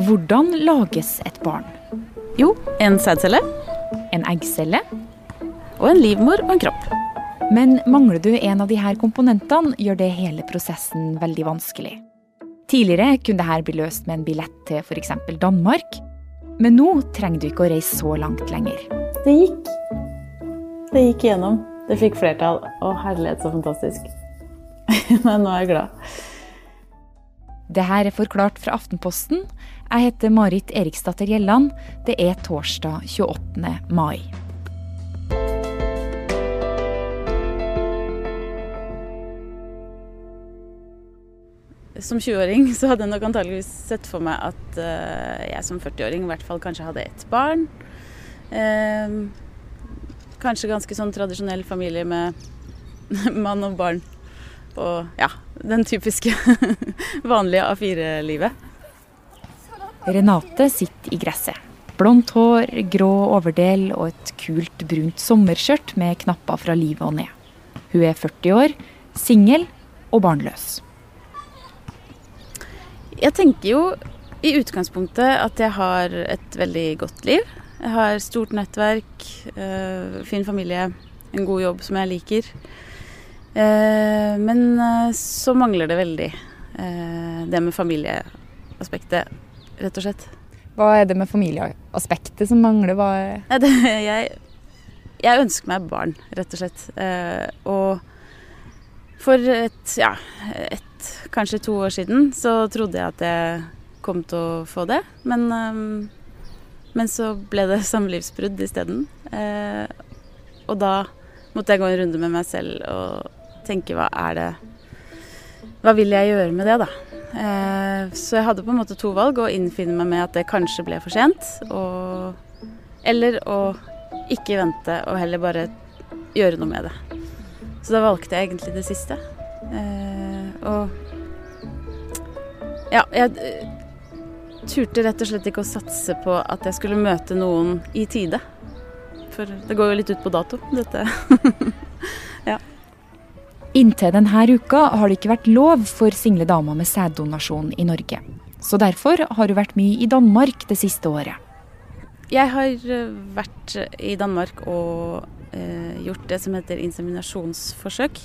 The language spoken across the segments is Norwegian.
Hvordan lages et barn? Jo, en sædcelle. En eggcelle? Og en livmor og en kropp. Men mangler du en av disse komponentene, gjør det hele prosessen veldig vanskelig. Tidligere kunne dette bli løst med en billett til f.eks. Danmark. Men nå trenger du ikke å reise så langt lenger. Det gikk. Det gikk igjennom. Det fikk flertall. Å herlighet, så fantastisk. Men nå er jeg glad. Det her er forklart fra Aftenposten. Jeg heter Marit Eriksdatter Gjelland. Det er torsdag 28. mai. Som 20-åring så hadde jeg nok antageligvis sett for meg at uh, jeg som 40-åring i hvert fall kanskje hadde ett barn. Uh, kanskje ganske sånn tradisjonell familie med mann og barn. Og ja, den typiske vanlige A4-livet. Renate sitter i gresset. Blondt hår, grå overdel og et kult brunt sommerskjørt med knapper fra livet og ned. Hun er 40 år, singel og barnløs. Jeg tenker jo i utgangspunktet at jeg har et veldig godt liv. Jeg har stort nettverk, øh, fin familie, en god jobb som jeg liker. Eh, men øh, så mangler det veldig øh, det med familieaspektet, rett og slett. Hva er det med familieaspektet som mangler? Hva det, jeg, jeg, ønsker meg barn, rett og slett. og for et, ja, et kanskje to år siden, så trodde jeg at jeg kom til å få det. Men, men så ble det samlivsbrudd isteden. Eh, og da måtte jeg gå en runde med meg selv og tenke hva er det Hva vil jeg gjøre med det, da? Eh, så jeg hadde på en måte to valg. Å innfinne meg med at det kanskje ble for sent. Og, eller å ikke vente og heller bare gjøre noe med det. Så da valgte jeg egentlig det siste. Eh, og ja, jeg eh, turte rett og slett ikke å satse på at jeg skulle møte noen i tide. For det går jo litt ut på dato, dette. ja. Inntil denne uka har det ikke vært lov for single damer med sæddonasjon i Norge. Så derfor har hun vært mye i Danmark det siste året. Jeg har eh, vært i Danmark og eh, gjort det som heter inseminasjonsforsøk.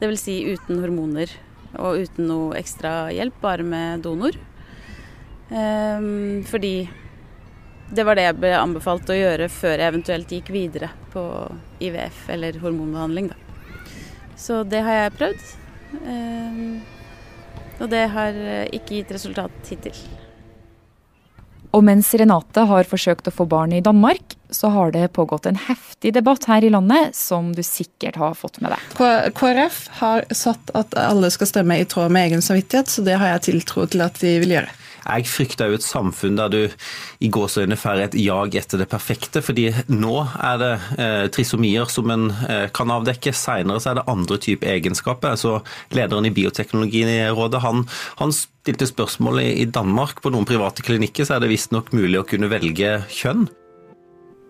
Dvs. Si uten hormoner og uten noe ekstra hjelp, bare med donor. Eh, fordi det var det jeg ble anbefalt å gjøre før jeg eventuelt gikk videre på IVF eller hormonbehandling. Da. Så det har jeg prøvd. Um, og det har ikke gitt resultat hittil. Og mens Renate har forsøkt å få barn i Danmark, så har det pågått en heftig debatt her i landet, som du sikkert har fått med deg. KrF har satt at alle skal stemme i tråd med egen samvittighet, så det har jeg tiltro til at de vil gjøre. Jeg frykter jo et samfunn der du i gåseøyne får et jag etter det perfekte. fordi nå er det eh, trisomier som en eh, kan avdekke, senere så er det andre typer egenskaper. Så Lederen i Bioteknologirådet han, han stilte spørsmål i, i Danmark. På noen private klinikker så er det visstnok mulig å kunne velge kjønn.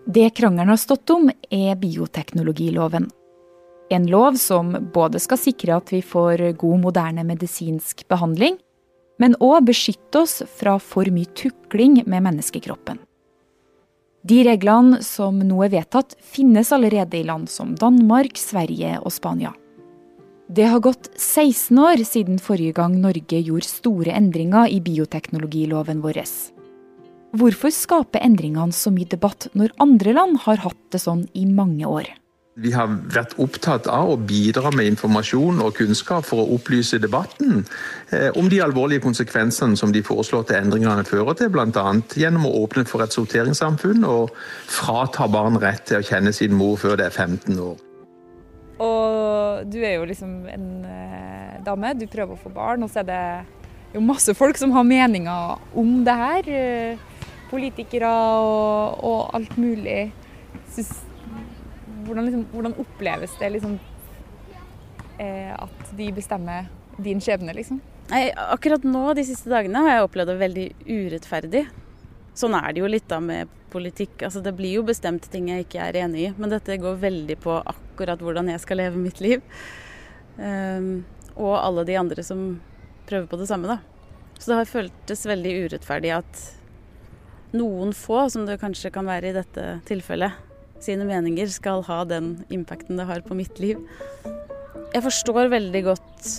Det krangelen har stått om, er bioteknologiloven. En lov som både skal sikre at vi får god, moderne medisinsk behandling, men òg beskytte oss fra for mye tukling med menneskekroppen. De reglene som nå er vedtatt, finnes allerede i land som Danmark, Sverige og Spania. Det har gått 16 år siden forrige gang Norge gjorde store endringer i bioteknologiloven vår. Hvorfor skaper endringene så mye debatt når andre land har hatt det sånn i mange år? Vi har vært opptatt av å bidra med informasjon og kunnskap for å opplyse debatten eh, om de alvorlige konsekvensene som de foreslåtte endringene fører til, bl.a. gjennom å åpne for et sorteringssamfunn og frata barn rett til å kjenne sin mor før det er 15 år. Og du er jo liksom en eh, dame, du prøver å få barn, og så er det jo masse folk som har meninger om det her. Eh, politikere og, og alt mulig. Synes hvordan, liksom, hvordan oppleves det liksom, eh, at de bestemmer din skjebne, liksom? Nei, akkurat nå de siste dagene har jeg opplevd det veldig urettferdig. Sånn er det jo litt da med politikk. Altså, det blir jo bestemt ting jeg ikke er enig i, men dette går veldig på akkurat hvordan jeg skal leve mitt liv. Um, og alle de andre som prøver på det samme, da. Så det har føltes veldig urettferdig at noen få, som det kanskje kan være i dette tilfellet, sine meninger skal ha den impacten det har på mitt liv. Jeg forstår veldig godt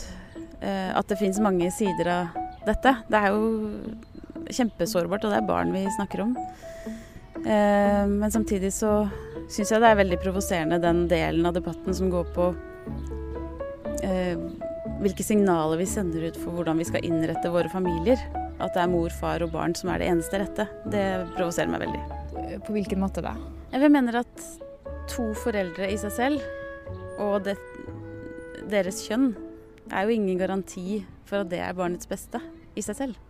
eh, at det finnes mange sider av dette. Det er jo kjempesårbart, og det er barn vi snakker om. Eh, men samtidig så syns jeg det er veldig provoserende den delen av debatten som går på eh, hvilke signaler vi sender ut for hvordan vi skal innrette våre familier. At det er mor, far og barn som er det eneste rette. Det provoserer meg veldig. På hvilken måte da? Jeg mener at to foreldre i seg selv og det, deres kjønn er jo ingen garanti for at det er barnets beste i seg selv.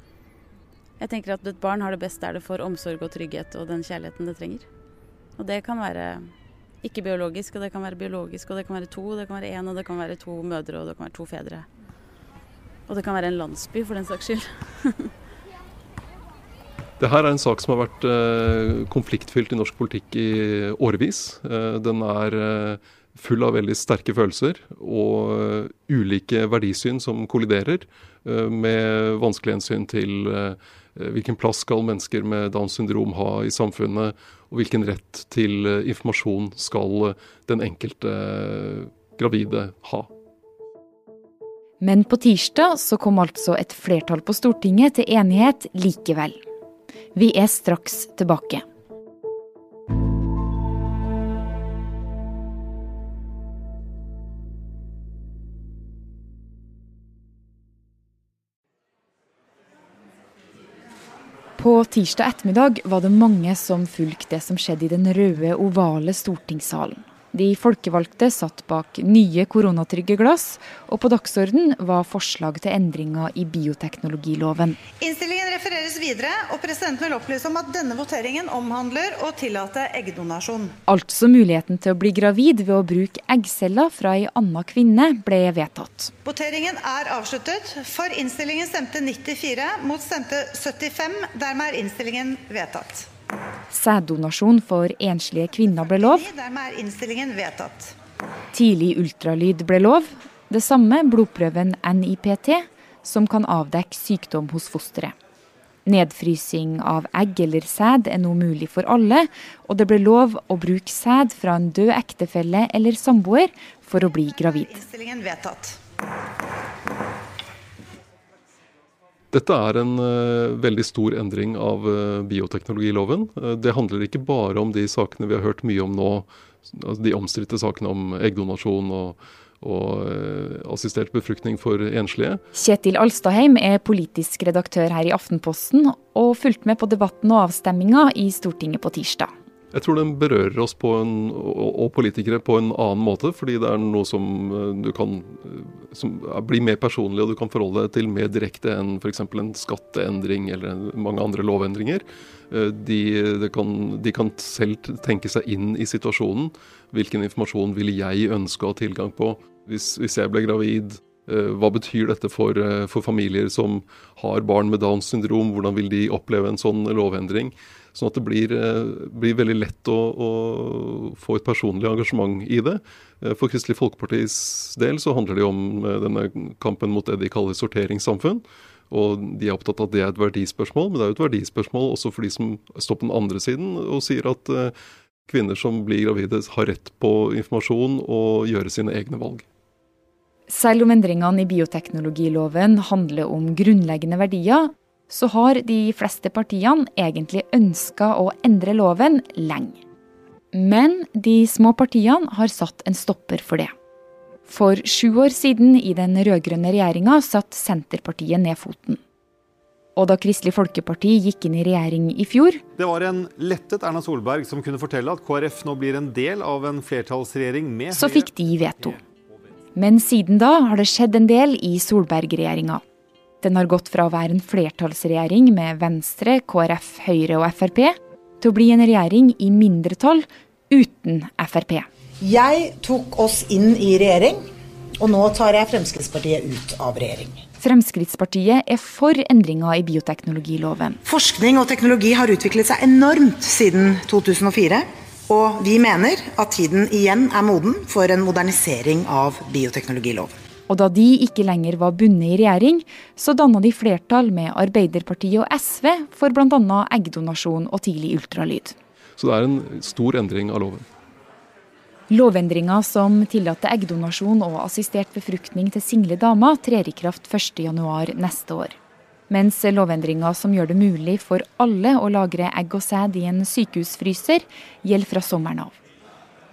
Jeg tenker at et barn har det best der det får omsorg og trygghet og den kjærligheten det trenger. Og det kan være ikke biologisk, og det kan være biologisk, og det kan være to, det kan være én, og det kan være to mødre, og det kan være to fedre. Og det kan være en landsby, for den saks skyld. Det her er en sak som har vært eh, konfliktfylt i norsk politikk i årevis. Eh, den er eh, full av veldig sterke følelser og ulike verdisyn som kolliderer, med vanskelig hensyn til hvilken plass skal mennesker med Downs syndrom ha i samfunnet, og hvilken rett til informasjon skal den enkelte gravide ha. Men på tirsdag så kom altså et flertall på Stortinget til enighet likevel. Vi er straks tilbake. På tirsdag ettermiddag var det mange som fulgte det som skjedde i den røde, ovale stortingssalen. De folkevalgte satt bak nye koronatrygge glass, og på dagsorden var forslag til endringer i bioteknologiloven. Innstillingen refereres videre, og presidenten vil opplyse om at denne voteringen omhandler å tillate eggdonasjon. Altså muligheten til å bli gravid ved å bruke eggceller fra ei anna kvinne ble vedtatt. Voteringen er avsluttet. For innstillingen stemte 94, mot stemte 75. Dermed er innstillingen vedtatt. Sæddonasjon for enslige kvinner ble lov. Dermed er innstillingen vedtatt. Tidlig ultralyd ble lov. Det samme blodprøven NIPT, som kan avdekke sykdom hos fosteret. Nedfrysing av egg eller sæd er nå mulig for alle, og det ble lov å bruke sæd fra en død ektefelle eller samboer for å bli gravid. Innstillingen vedtatt. Dette er en uh, veldig stor endring av uh, bioteknologiloven. Uh, det handler ikke bare om de sakene vi har hørt mye om nå, altså de omstridte sakene om eggdonasjon og, og assistert befruktning for enslige. Kjetil Alstadheim er politisk redaktør her i Aftenposten, og fulgte med på debatten og avstemminga i Stortinget på tirsdag. Jeg tror den berører oss en, og politikere på en annen måte, fordi det er noe som eh, du kan eh, som blir mer personlig og du kan forholde deg til mer direkte enn f.eks. en skatteendring eller mange andre lovendringer. Eh, de, de, kan, de, kan, selv tenke seg inn i situasjonen. Hvilken informasjon ville jeg ønske å ha tilgang på hvis, hvis jeg ble gravid? Hva betyr dette for, for familier som har barn med Downs syndrom? Hvordan vil de oppleve en sånn lovendring? Sånn at det blir, eh, blir veldig lett å, å, få et personlig engasjement i det. Eh, for Kristelig Folkepartis del så handler det om eh, denne kampen mot det de kaller sorteringssamfunn. Og de er opptatt av at det er et verdispørsmål, men det er jo et verdispørsmål også for de som står på den andre siden og sier at kvinner som blir gravide har rett på informasjon og gjøre sine egne valg. Selv om endringene i bioteknologiloven handler om grunnleggende verdier, så har de fleste partiene egentlig ønska å endre loven lenge. Men de små partiene har satt en stopper for det. For sju år siden, i den rød-grønne regjeringa, satt Senterpartiet ned foten. Og da Kristelig Folkeparti gikk inn i regjering i fjor Det var en lettet Erna Solberg som kunne fortelle at KrF nå blir en del av en flertallsregjering med Så fikk de veto. Men siden da har det skjedd en del i Solberg-regjeringa. Den har gått fra å være en flertallsregjering med Venstre, KrF, Høyre og Frp, til å bli en regjering i mindretall uten Frp. Jeg tok oss inn i regjering, og nå tar jeg Fremskrittspartiet ut av regjering. Fremskrittspartiet er for endringer i bioteknologiloven. Forskning og teknologi har utviklet seg enormt siden 2004. Og vi mener at tiden igjen er moden for en modernisering av bioteknologiloven. Og da de ikke lenger var bundet i regjering, så danna de flertall med Arbeiderpartiet og SV for bl.a. eggdonasjon og tidlig ultralyd. Så det er en stor endring av loven. Lovendringa som tillater eggdonasjon og assistert befruktning til single damer, trer i kraft 1.1 neste år. Mens lovendringa som gjør det mulig for alle å lagre egg og sæd i en sykehusfryser, gjelder fra sommeren av.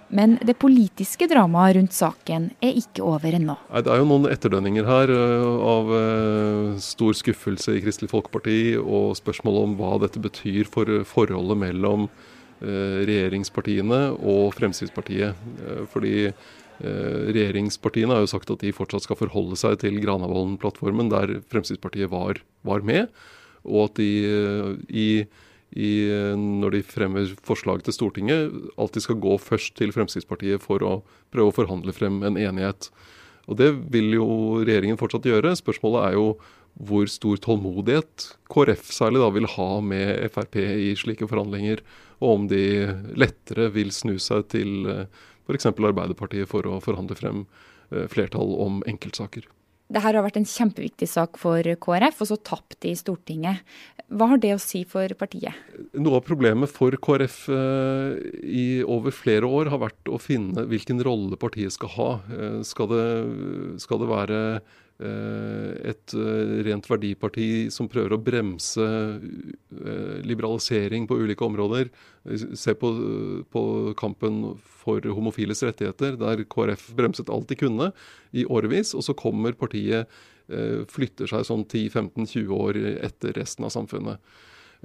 Men det politiske dramaet rundt saken er ikke over ennå. Det er jo noen etterdønninger her eh, av eh, stor skuffelse i Kristelig Folkeparti og spørsmål om hva dette betyr for forholdet mellom eh, regjeringspartiene og Fremskrittspartiet. Fordi regjeringspartiene har jo sagt at de fortsatt skal forholde seg til Granavolden-plattformen, der Fremskrittspartiet var, var, med. Og at de i i, når de fremmer forslag til Stortinget, alltid skal gå først til Fremskrittspartiet for å prøve å forhandle frem en enighet. Og Det vil jo regjeringen fortsatt gjøre. Spørsmålet er jo hvor stor tålmodighet KrF særlig da vil ha med Frp i slike forhandlinger, og om de lettere vil snu seg til eh, f.eks. Arbeiderpartiet for å forhandle frem eh, flertall om enkeltsaker. Dette har vært en kjempeviktig sak for KrF, og så tapt de i Stortinget. Hva har det å si for partiet? Noe av problemet for KrF eh, i over flere år har vært å finne hvilken rolle partiet skal ha. Eh, skal, det, skal det være et eh, rent verdiparti som prøver å bremse eh, liberalisering på ulike områder. Se på, på, kampen for homofiles rettigheter, der KrF bremset alt de kunne i årevis. Og så kommer partiet, flytter seg sånn 10-15-20 år etter resten av samfunnet.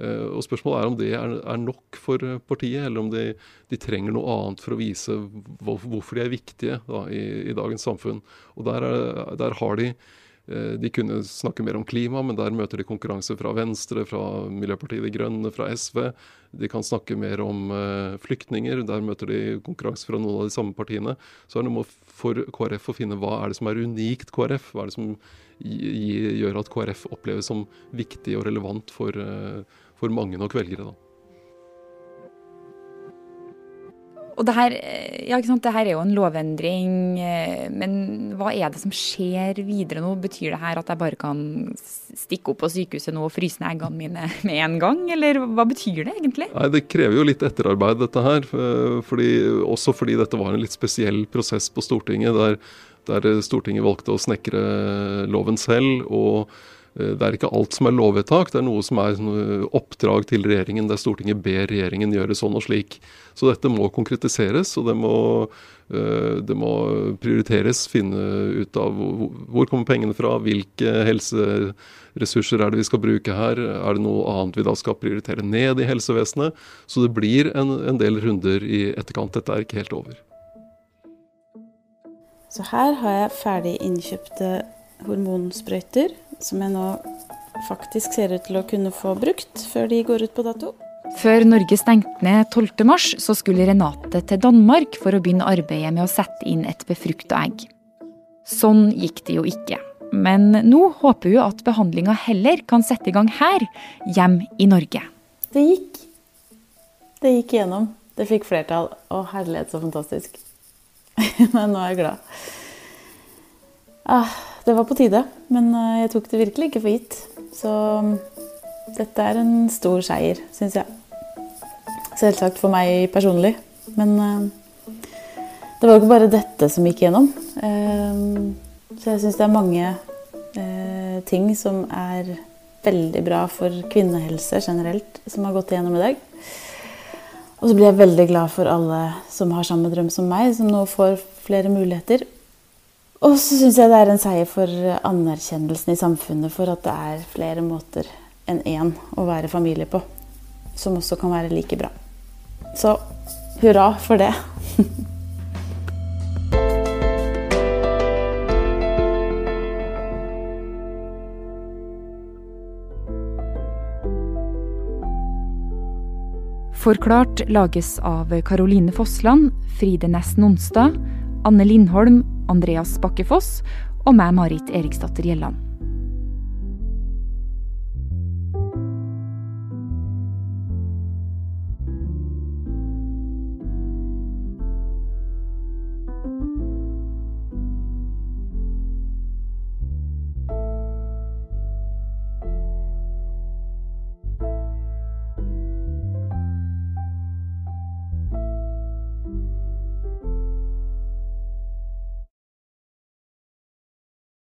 Og Spørsmålet er om det er, er nok for partiet, eller om de, de, trenger noe annet for å vise hvorfor de er viktige da, i, i, dagens samfunn. Og der, er, der har de eh, de kunne snakke mer om klima, men der møter de konkurranse fra Venstre, fra Miljøpartiet De Grønne, fra SV. De kan snakke mer om flyktninger. Der møter de konkurranse fra noen av de samme partiene. Så er det noe for KrF å finne hva er det som er unikt KrF. Hva er det som gjør at KrF oppleves som viktig og relevant for, uh, for mange nok velgere. da. Og det her, ja, det her, er jo en lovendring, eh, men hva er det som skjer videre nå? Betyr det her at jeg bare kan stikke opp på sykehuset nå og fryse ned eggene mine med en gang, eller hva betyr det egentlig? Nei, Det krever jo litt etterarbeid dette her, eh, fordi, også fordi dette var en litt spesiell prosess på Stortinget, der, der Stortinget valgte å snekre loven selv. og Eh, det er ikke alt som er lovvedtak, det er noe som er eh, oppdrag til regjeringen der Stortinget ber regjeringen gjøre sånn og slik. Så dette må konkretiseres, og det må, eh, det må prioriteres. Finne ut av hvor kommer pengene fra, hvilke helseressurser er det vi skal bruke her. Er det noe annet vi da skal prioritere ned i helsevesenet? Så det blir en, en del runder i etterkant. Dette er ikke helt over. Så her har jeg ferdig innkjøpte hormonsprøyter som jeg nå faktisk ser ut til å kunne få brukt før de går ut på dato. Før Norge stengte ned 12.3, så skulle Renate til Danmark for å begynne arbeidet med å sette inn et befrukta egg. Sånn gikk det jo ikke. Men nå håper hun at behandlinga heller kan sette i gang her, hjem i Norge. Det gikk. Det gikk igjennom. Det fikk flertall. Å, herlighet, så fantastisk. Men nå er jeg glad. Ah, det var på tide, men eh, jeg tok det virkelig ikke for gitt. Så mm, dette er en stor seier, syns jeg. Selvsagt for meg personlig. Men uh, det var jo ikke bare dette som gikk gjennom. Uh, så jeg syns det er mange ting som er veldig bra for kvinnehelse generelt, som har gått igjennom i dag. Og så blir jeg veldig glad for alle som har samme drøm som meg, som nå får flere muligheter. Og så syns jeg det er en seier for anerkjennelsen i samfunnet for at det er flere måter enn én å være familie på, som også kan være like bra. Så hurra for det. Forklart lages av Caroline Fossland, Fride Næss Nonstad, Anne Lindholm Andreas Bakkefoss og meg, Marit Eriksdatter Gjelland.